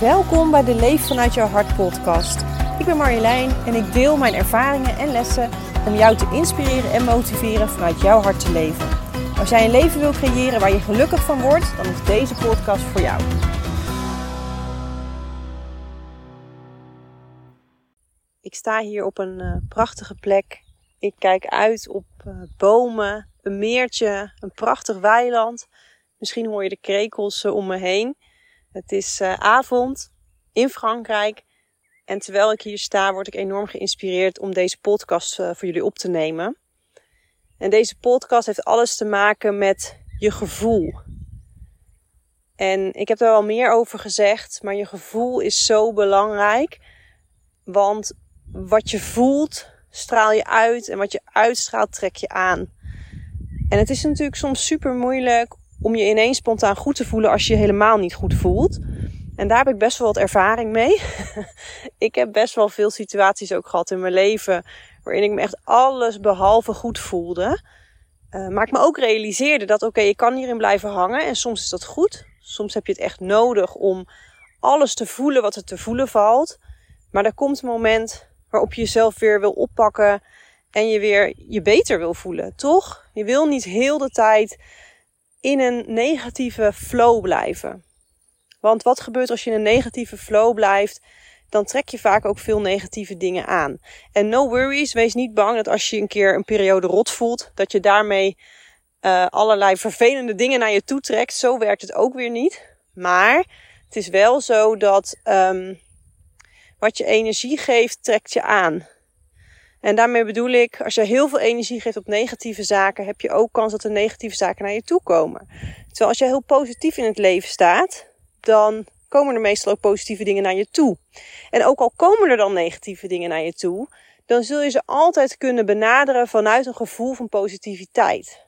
Welkom bij de Leef vanuit jouw hart podcast. Ik ben Marjolein en ik deel mijn ervaringen en lessen om jou te inspireren en motiveren vanuit jouw hart te leven. Als jij een leven wil creëren waar je gelukkig van wordt, dan is deze podcast voor jou. Ik sta hier op een uh, prachtige plek. Ik kijk uit op uh, bomen, een meertje, een prachtig weiland. Misschien hoor je de krekels uh, om me heen. Het is avond in Frankrijk. En terwijl ik hier sta, word ik enorm geïnspireerd om deze podcast voor jullie op te nemen. En deze podcast heeft alles te maken met je gevoel. En ik heb er wel meer over gezegd, maar je gevoel is zo belangrijk. Want wat je voelt, straal je uit. En wat je uitstraalt, trek je aan. En het is natuurlijk soms super moeilijk om je ineens spontaan goed te voelen als je je helemaal niet goed voelt. En daar heb ik best wel wat ervaring mee. ik heb best wel veel situaties ook gehad in mijn leven waarin ik me echt alles behalve goed voelde. Uh, maar ik me ook realiseerde dat oké, ik kan hierin blijven hangen en soms is dat goed. Soms heb je het echt nodig om alles te voelen wat er te voelen valt. Maar er komt een moment waarop je jezelf weer wil oppakken en je weer je beter wil voelen, toch? Je wil niet heel de tijd in een negatieve flow blijven. Want wat gebeurt als je in een negatieve flow blijft? Dan trek je vaak ook veel negatieve dingen aan. En no worries, wees niet bang dat als je een keer een periode rot voelt, dat je daarmee uh, allerlei vervelende dingen naar je toe trekt. Zo werkt het ook weer niet. Maar het is wel zo dat um, wat je energie geeft, trekt je aan. En daarmee bedoel ik, als je heel veel energie geeft op negatieve zaken, heb je ook kans dat er negatieve zaken naar je toe komen. Terwijl als je heel positief in het leven staat, dan komen er meestal ook positieve dingen naar je toe. En ook al komen er dan negatieve dingen naar je toe, dan zul je ze altijd kunnen benaderen vanuit een gevoel van positiviteit.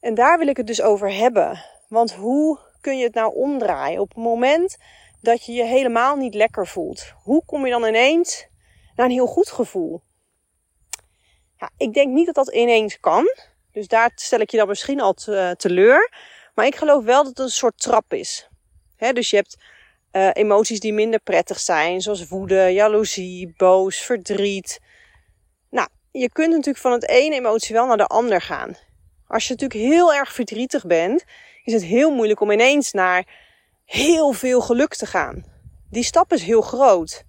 En daar wil ik het dus over hebben. Want hoe kun je het nou omdraaien? Op het moment dat je je helemaal niet lekker voelt, hoe kom je dan ineens naar een heel goed gevoel? Ja, ik denk niet dat dat ineens kan. Dus daar stel ik je dan misschien al te, teleur. Maar ik geloof wel dat het een soort trap is. dus je hebt uh, emoties die minder prettig zijn, zoals woede, jaloezie, boos, verdriet. Nou, je kunt natuurlijk van het ene emotie wel naar de ander gaan. Als je natuurlijk heel erg verdrietig bent, is het heel moeilijk om ineens naar heel veel geluk te gaan. Die stap is heel groot.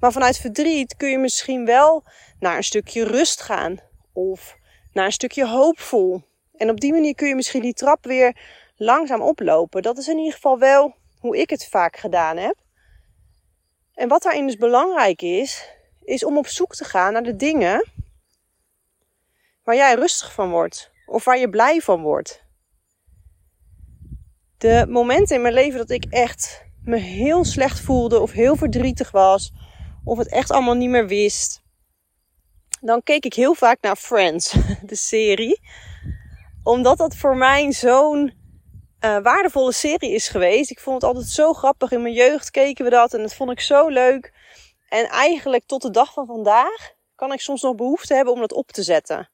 Maar vanuit verdriet kun je misschien wel naar een stukje rust gaan. Of naar een stukje hoopvol. En op die manier kun je misschien die trap weer langzaam oplopen. Dat is in ieder geval wel hoe ik het vaak gedaan heb. En wat daarin dus belangrijk is, is om op zoek te gaan naar de dingen waar jij rustig van wordt. Of waar je blij van wordt. De momenten in mijn leven dat ik echt me heel slecht voelde of heel verdrietig was. Of het echt allemaal niet meer wist. Dan keek ik heel vaak naar Friends, de serie. Omdat dat voor mij zo'n uh, waardevolle serie is geweest. Ik vond het altijd zo grappig. In mijn jeugd keken we dat en dat vond ik zo leuk. En eigenlijk tot de dag van vandaag kan ik soms nog behoefte hebben om dat op te zetten.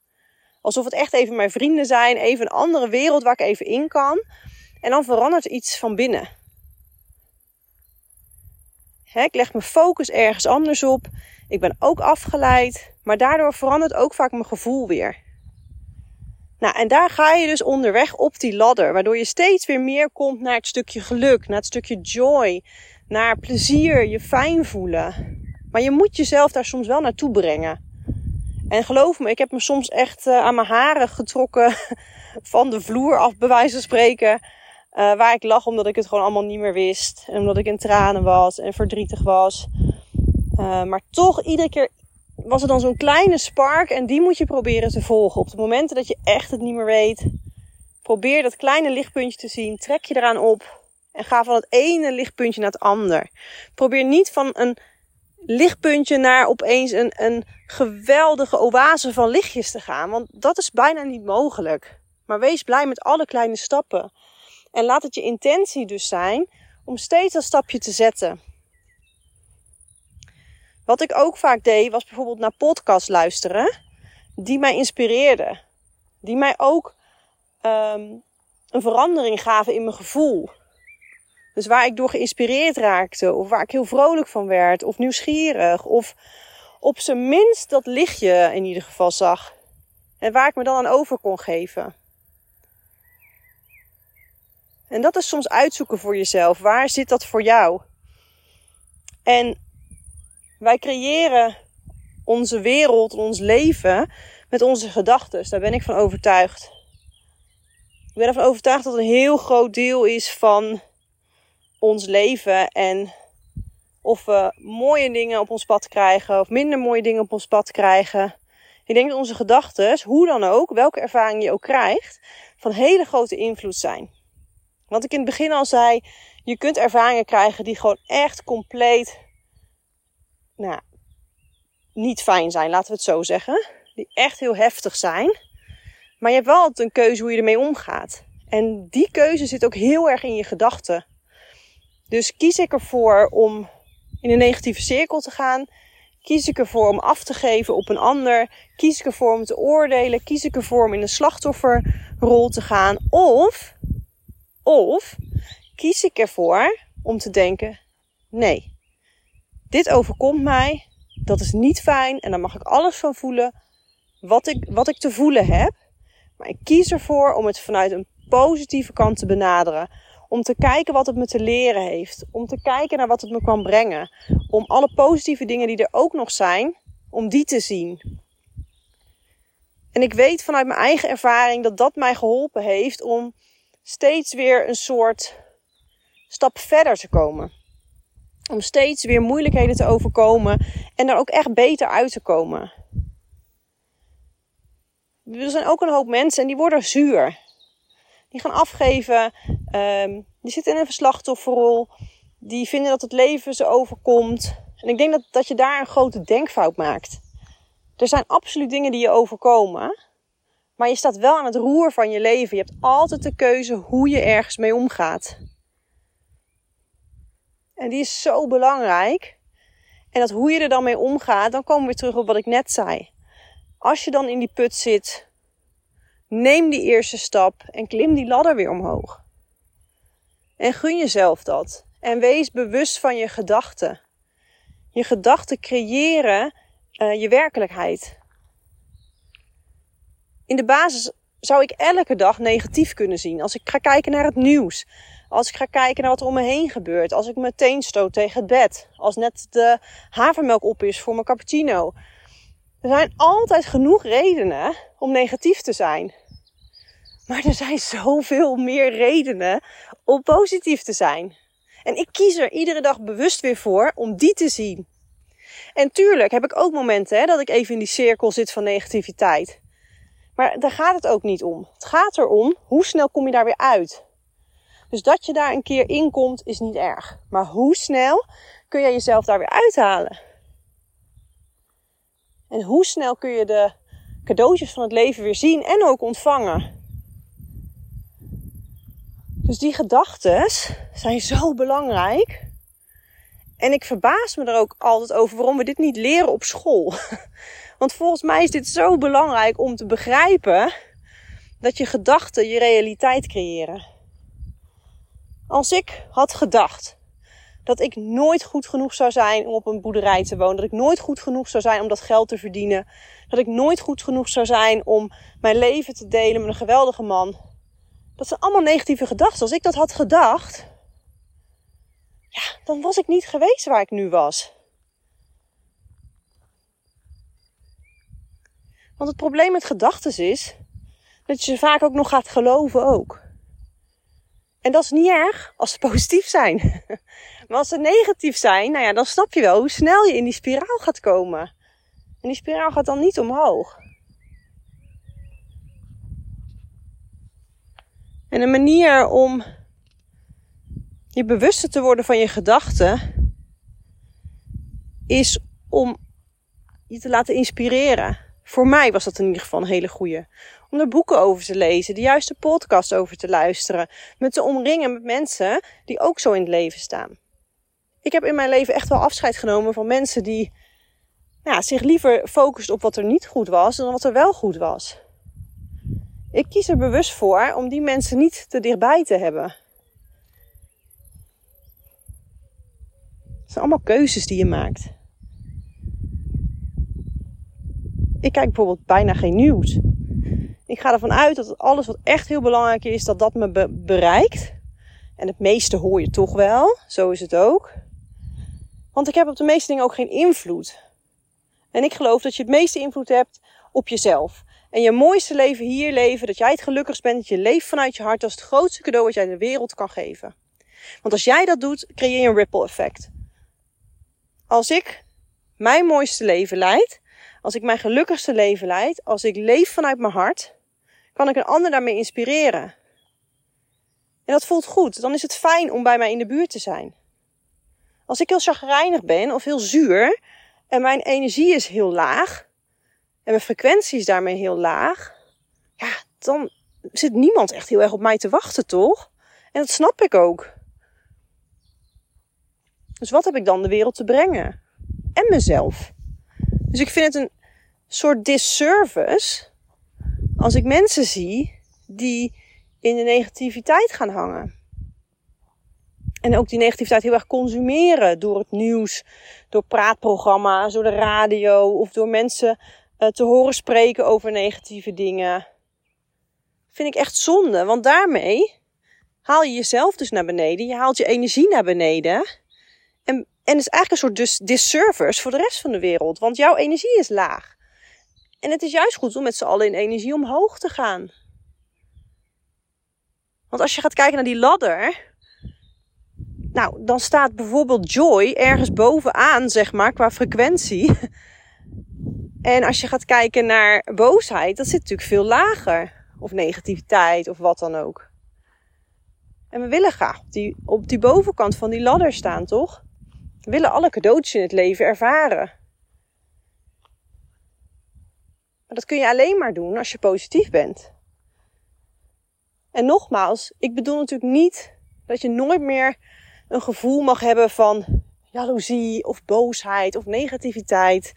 Alsof het echt even mijn vrienden zijn, even een andere wereld waar ik even in kan. En dan verandert iets van binnen. Ik leg mijn focus ergens anders op. Ik ben ook afgeleid. Maar daardoor verandert ook vaak mijn gevoel weer. Nou, en daar ga je dus onderweg op die ladder. Waardoor je steeds weer meer komt naar het stukje geluk, naar het stukje joy, naar plezier, je fijn voelen. Maar je moet jezelf daar soms wel naartoe brengen. En geloof me, ik heb me soms echt uh, aan mijn haren getrokken van de vloer af, bij wijze van spreken. Uh, waar ik lag omdat ik het gewoon allemaal niet meer wist. En omdat ik in tranen was en verdrietig was. Uh, maar toch iedere keer was er dan zo'n kleine spark en die moet je proberen te volgen. Op de momenten dat je echt het niet meer weet, probeer dat kleine lichtpuntje te zien. Trek je eraan op en ga van het ene lichtpuntje naar het ander. Probeer niet van een lichtpuntje naar opeens een, een geweldige oase van lichtjes te gaan, want dat is bijna niet mogelijk. Maar wees blij met alle kleine stappen. En laat het je intentie dus zijn om steeds dat stapje te zetten. Wat ik ook vaak deed, was bijvoorbeeld naar podcasts luisteren. Die mij inspireerden. Die mij ook um, een verandering gaven in mijn gevoel. Dus waar ik door geïnspireerd raakte, of waar ik heel vrolijk van werd, of nieuwsgierig, of op zijn minst dat lichtje in ieder geval zag. En waar ik me dan aan over kon geven. En dat is soms uitzoeken voor jezelf. Waar zit dat voor jou? En wij creëren onze wereld, ons leven met onze gedachten. Daar ben ik van overtuigd. Ik ben ervan overtuigd dat een heel groot deel is van ons leven en of we mooie dingen op ons pad krijgen of minder mooie dingen op ons pad krijgen. Ik denk dat onze gedachten, hoe dan ook, welke ervaring je ook krijgt, van hele grote invloed zijn. Want ik in het begin al zei, je kunt ervaringen krijgen die gewoon echt compleet nou, niet fijn zijn, laten we het zo zeggen. Die echt heel heftig zijn. Maar je hebt wel altijd een keuze hoe je ermee omgaat. En die keuze zit ook heel erg in je gedachten. Dus kies ik ervoor om in een negatieve cirkel te gaan? Kies ik ervoor om af te geven op een ander? Kies ik ervoor om te oordelen? Kies ik ervoor om in een slachtofferrol te gaan? Of, of kies ik ervoor om te denken: nee, dit overkomt mij, dat is niet fijn en daar mag ik alles van voelen wat ik, wat ik te voelen heb. Maar ik kies ervoor om het vanuit een positieve kant te benaderen. Om te kijken wat het me te leren heeft. Om te kijken naar wat het me kan brengen. Om alle positieve dingen die er ook nog zijn, om die te zien. En ik weet vanuit mijn eigen ervaring dat dat mij geholpen heeft om steeds weer een soort stap verder te komen. Om steeds weer moeilijkheden te overkomen en er ook echt beter uit te komen. Er zijn ook een hoop mensen en die worden zuur. Die gaan afgeven, um, die zitten in een slachtofferrol, die vinden dat het leven ze overkomt. En ik denk dat, dat je daar een grote denkfout maakt. Er zijn absoluut dingen die je overkomen, maar je staat wel aan het roer van je leven. Je hebt altijd de keuze hoe je ergens mee omgaat. En die is zo belangrijk. En dat hoe je er dan mee omgaat, dan komen we weer terug op wat ik net zei. Als je dan in die put zit, neem die eerste stap en klim die ladder weer omhoog. En gun jezelf dat. En wees bewust van je gedachten. Je gedachten creëren uh, je werkelijkheid. In de basis zou ik elke dag negatief kunnen zien. Als ik ga kijken naar het nieuws. Als ik ga kijken naar wat er om me heen gebeurt. Als ik meteen stoot tegen het bed. Als net de havermelk op is voor mijn cappuccino. Er zijn altijd genoeg redenen om negatief te zijn. Maar er zijn zoveel meer redenen om positief te zijn. En ik kies er iedere dag bewust weer voor om die te zien. En tuurlijk heb ik ook momenten hè, dat ik even in die cirkel zit van negativiteit. Maar daar gaat het ook niet om. Het gaat erom hoe snel kom je daar weer uit. Dus dat je daar een keer in komt is niet erg. Maar hoe snel kun je jezelf daar weer uithalen? En hoe snel kun je de cadeautjes van het leven weer zien en ook ontvangen? Dus die gedachten zijn zo belangrijk. En ik verbaas me er ook altijd over waarom we dit niet leren op school. Want volgens mij is dit zo belangrijk om te begrijpen dat je gedachten je realiteit creëren. Als ik had gedacht dat ik nooit goed genoeg zou zijn om op een boerderij te wonen, dat ik nooit goed genoeg zou zijn om dat geld te verdienen, dat ik nooit goed genoeg zou zijn om mijn leven te delen met een geweldige man. Dat zijn allemaal negatieve gedachten. Als ik dat had gedacht, ja, dan was ik niet geweest waar ik nu was. Want het probleem met gedachten is dat je ze vaak ook nog gaat geloven ook. En dat is niet erg als ze positief zijn. Maar als ze negatief zijn, nou ja, dan snap je wel hoe snel je in die spiraal gaat komen. En die spiraal gaat dan niet omhoog. En een manier om je bewuster te worden van je gedachten is om je te laten inspireren. Voor mij was dat in ieder geval een hele goede. Om er boeken over te lezen, de juiste podcast over te luisteren, me te omringen met mensen die ook zo in het leven staan. Ik heb in mijn leven echt wel afscheid genomen van mensen die ja, zich liever focusten op wat er niet goed was dan wat er wel goed was. Ik kies er bewust voor om die mensen niet te dichtbij te hebben. zijn allemaal keuzes die je maakt. Ik kijk bijvoorbeeld bijna geen nieuws. Ik ga ervan uit dat alles wat echt heel belangrijk is, dat dat me bereikt. En het meeste hoor je toch wel. Zo is het ook. Want ik heb op de meeste dingen ook geen invloed. En ik geloof dat je het meeste invloed hebt op jezelf. En je mooiste leven hier leven, dat jij het gelukkigst bent, dat je leeft vanuit je hart, dat is het grootste cadeau wat jij de wereld kan geven. Want als jij dat doet, creëer je een ripple effect. Als ik mijn mooiste leven leid, als ik mijn gelukkigste leven leid, als ik leef vanuit mijn hart, kan ik een ander daarmee inspireren. En dat voelt goed. Dan is het fijn om bij mij in de buurt te zijn. Als ik heel chagrijnig ben of heel zuur en mijn energie is heel laag en mijn frequentie is daarmee heel laag, ja, dan zit niemand echt heel erg op mij te wachten, toch? En dat snap ik ook. Dus wat heb ik dan de wereld te brengen? En mezelf. Dus ik vind het een soort disservice als ik mensen zie die in de negativiteit gaan hangen. En ook die negativiteit heel erg consumeren door het nieuws, door praatprogramma's, door de radio of door mensen uh, te horen spreken over negatieve dingen. Vind ik echt zonde, want daarmee haal je jezelf dus naar beneden, je haalt je energie naar beneden. En, en is eigenlijk een soort dis disservice voor de rest van de wereld, want jouw energie is laag. En het is juist goed om met z'n allen in energie omhoog te gaan. Want als je gaat kijken naar die ladder, nou, dan staat bijvoorbeeld joy ergens bovenaan, zeg maar, qua frequentie. En als je gaat kijken naar boosheid, dat zit natuurlijk veel lager. Of negativiteit, of wat dan ook. En we willen graag op die, op die bovenkant van die ladder staan, toch? We willen alle cadeautjes in het leven ervaren. Maar dat kun je alleen maar doen als je positief bent. En nogmaals, ik bedoel natuurlijk niet dat je nooit meer een gevoel mag hebben van jaloezie of boosheid of negativiteit.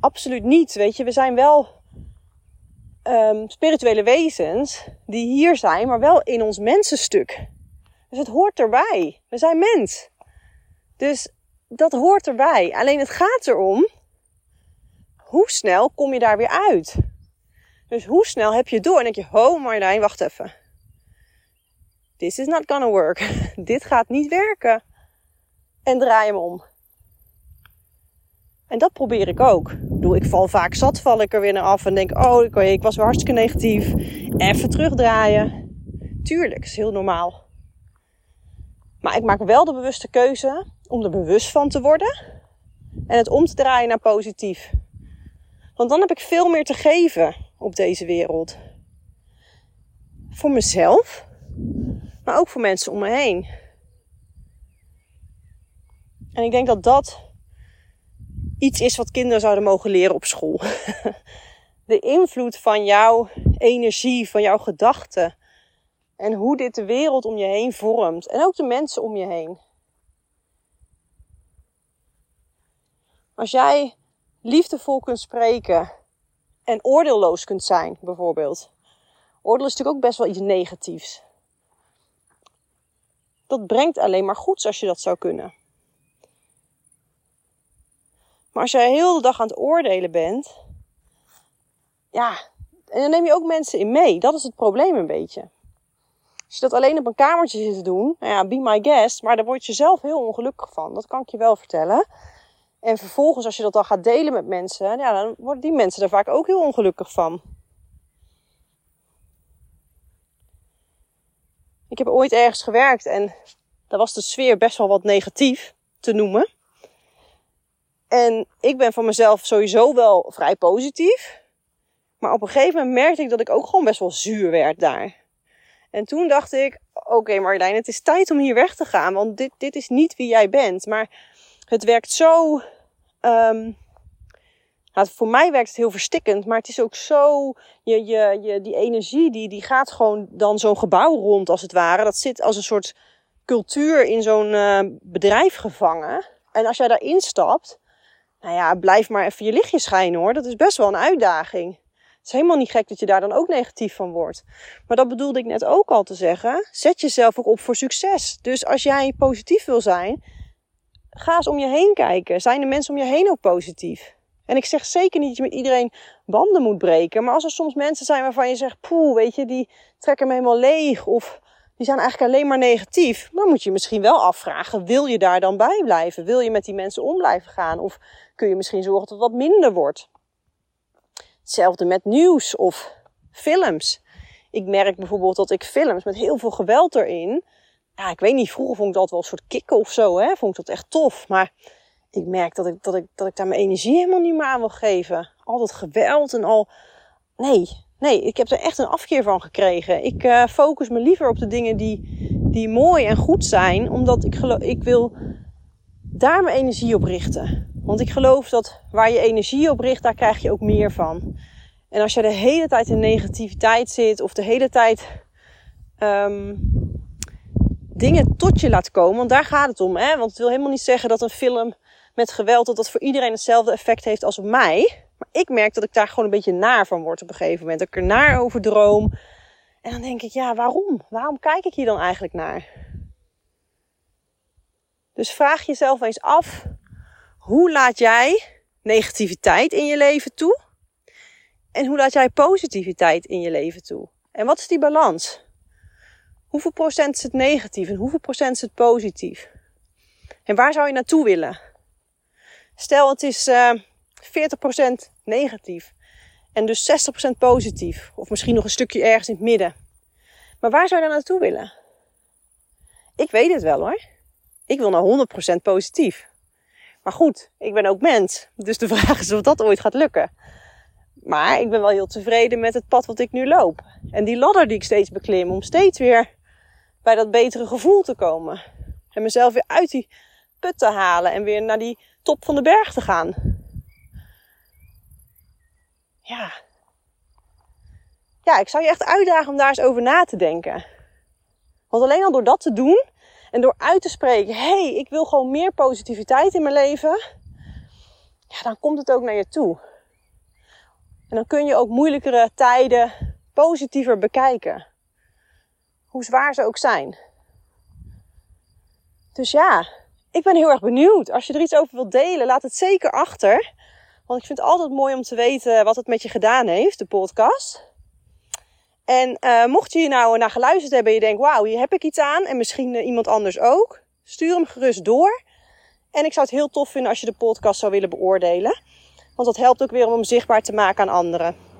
Absoluut niet. Weet je, we zijn wel um, spirituele wezens die hier zijn, maar wel in ons mensenstuk. Dus het hoort erbij. We zijn mens. Dus dat hoort erbij. Alleen het gaat erom hoe snel kom je daar weer uit? Dus hoe snel heb je door en denk je, oh Marjolein, wacht even. This is not gonna work. Dit gaat niet werken. En draai hem om. En dat probeer ik ook. Ik bedoel, ik val vaak zat, val ik er weer naar af en denk, oh, ik was weer hartstikke negatief. Even terugdraaien. Tuurlijk, is heel normaal. Maar ik maak wel de bewuste keuze om er bewust van te worden en het om te draaien naar positief. Want dan heb ik veel meer te geven op deze wereld. Voor mezelf, maar ook voor mensen om me heen. En ik denk dat dat iets is wat kinderen zouden mogen leren op school. De invloed van jouw energie, van jouw gedachten. En hoe dit de wereld om je heen vormt. En ook de mensen om je heen. Als jij liefdevol kunt spreken en oordeelloos kunt zijn, bijvoorbeeld. Oordeel is natuurlijk ook best wel iets negatiefs. Dat brengt alleen maar goeds als je dat zou kunnen. Maar als jij heel de dag aan het oordelen bent, ja, en dan neem je ook mensen in mee. Dat is het probleem een beetje. Als je dat alleen op een kamertje zit te doen, nou ja, be my guest, maar daar word je zelf heel ongelukkig van. Dat kan ik je wel vertellen. En vervolgens, als je dat dan gaat delen met mensen, ja, dan worden die mensen er vaak ook heel ongelukkig van. Ik heb ooit ergens gewerkt en daar was de sfeer best wel wat negatief te noemen. En ik ben van mezelf sowieso wel vrij positief. Maar op een gegeven moment merkte ik dat ik ook gewoon best wel zuur werd daar. En toen dacht ik, oké okay Marjolein, het is tijd om hier weg te gaan. Want dit, dit is niet wie jij bent. Maar het werkt zo. Um, nou, voor mij werkt het heel verstikkend, maar het is ook zo. Je, je, die energie die, die gaat gewoon dan zo'n gebouw rond, als het ware. Dat zit als een soort cultuur in zo'n uh, bedrijf gevangen. En als jij daarin stapt, nou ja, blijf maar even je lichtje schijnen hoor. Dat is best wel een uitdaging. Het is helemaal niet gek dat je daar dan ook negatief van wordt. Maar dat bedoelde ik net ook al te zeggen. Zet jezelf ook op voor succes. Dus als jij positief wil zijn, ga eens om je heen kijken. Zijn de mensen om je heen ook positief? En ik zeg zeker niet dat je met iedereen banden moet breken. Maar als er soms mensen zijn waarvan je zegt, poeh, weet je, die trekken me helemaal leeg. Of die zijn eigenlijk alleen maar negatief. Dan moet je misschien wel afvragen, wil je daar dan bij blijven? Wil je met die mensen om blijven gaan? Of kun je misschien zorgen dat het wat minder wordt? Hetzelfde met nieuws of films. Ik merk bijvoorbeeld dat ik films met heel veel geweld erin. Ja, ik weet niet, vroeger vond ik dat wel een soort kicken of zo, hè? Vond ik dat echt tof. Maar ik merk dat ik, dat, ik, dat ik daar mijn energie helemaal niet meer aan wil geven. Al dat geweld en al. Nee, nee, ik heb er echt een afkeer van gekregen. Ik uh, focus me liever op de dingen die, die mooi en goed zijn, omdat ik, ik wil daar mijn energie op richten. Want ik geloof dat waar je energie op richt, daar krijg je ook meer van. En als je de hele tijd in negativiteit zit of de hele tijd um, dingen tot je laat komen, want daar gaat het om. Hè? Want het wil helemaal niet zeggen dat een film met geweld, dat dat voor iedereen hetzelfde effect heeft als op mij. Maar ik merk dat ik daar gewoon een beetje naar van word op een gegeven moment. Dat ik er naar over droom. En dan denk ik, ja, waarom? Waarom kijk ik hier dan eigenlijk naar? Dus vraag jezelf eens af, hoe laat jij negativiteit in je leven toe? En hoe laat jij positiviteit in je leven toe? En wat is die balans? Hoeveel procent is het negatief en hoeveel procent is het positief? En waar zou je naartoe willen? Stel het is uh, eh, 40% negatief en dus 60% positief. Of misschien nog een stukje ergens in het midden. Maar waar zou je dan naartoe willen? Ik weet het wel hoor. Ik wil naar 100% positief. Maar goed, ik ben ook mens. Dus de vraag is of dat ooit gaat lukken. Maar ik ben wel heel tevreden met het pad wat ik nu loop. En die ladder die ik steeds beklim om steeds weer bij dat betere gevoel te komen. En mezelf weer uit die put te halen en weer naar die top van de berg te gaan. Ja. Ja, ik zou je echt uitdagen om daar eens over na te denken. Want alleen al door dat te doen en door uit te spreken: hé, hey, ik wil gewoon meer positiviteit in mijn leven. Ja, dan komt het ook naar je toe. En dan kun je ook moeilijkere tijden positiever bekijken. Hoe zwaar ze ook zijn. Dus ja, ik ben heel erg benieuwd. Als je er iets over wilt delen, laat het zeker achter. Want ik vind het altijd mooi om te weten wat het met je gedaan heeft, de podcast. En uh, mocht je hier nou naar geluisterd hebben en je denkt, wauw, hier heb ik iets aan. En misschien uh, iemand anders ook. Stuur hem gerust door. En ik zou het heel tof vinden als je de podcast zou willen beoordelen. Want dat helpt ook weer om zichtbaar te maken aan anderen.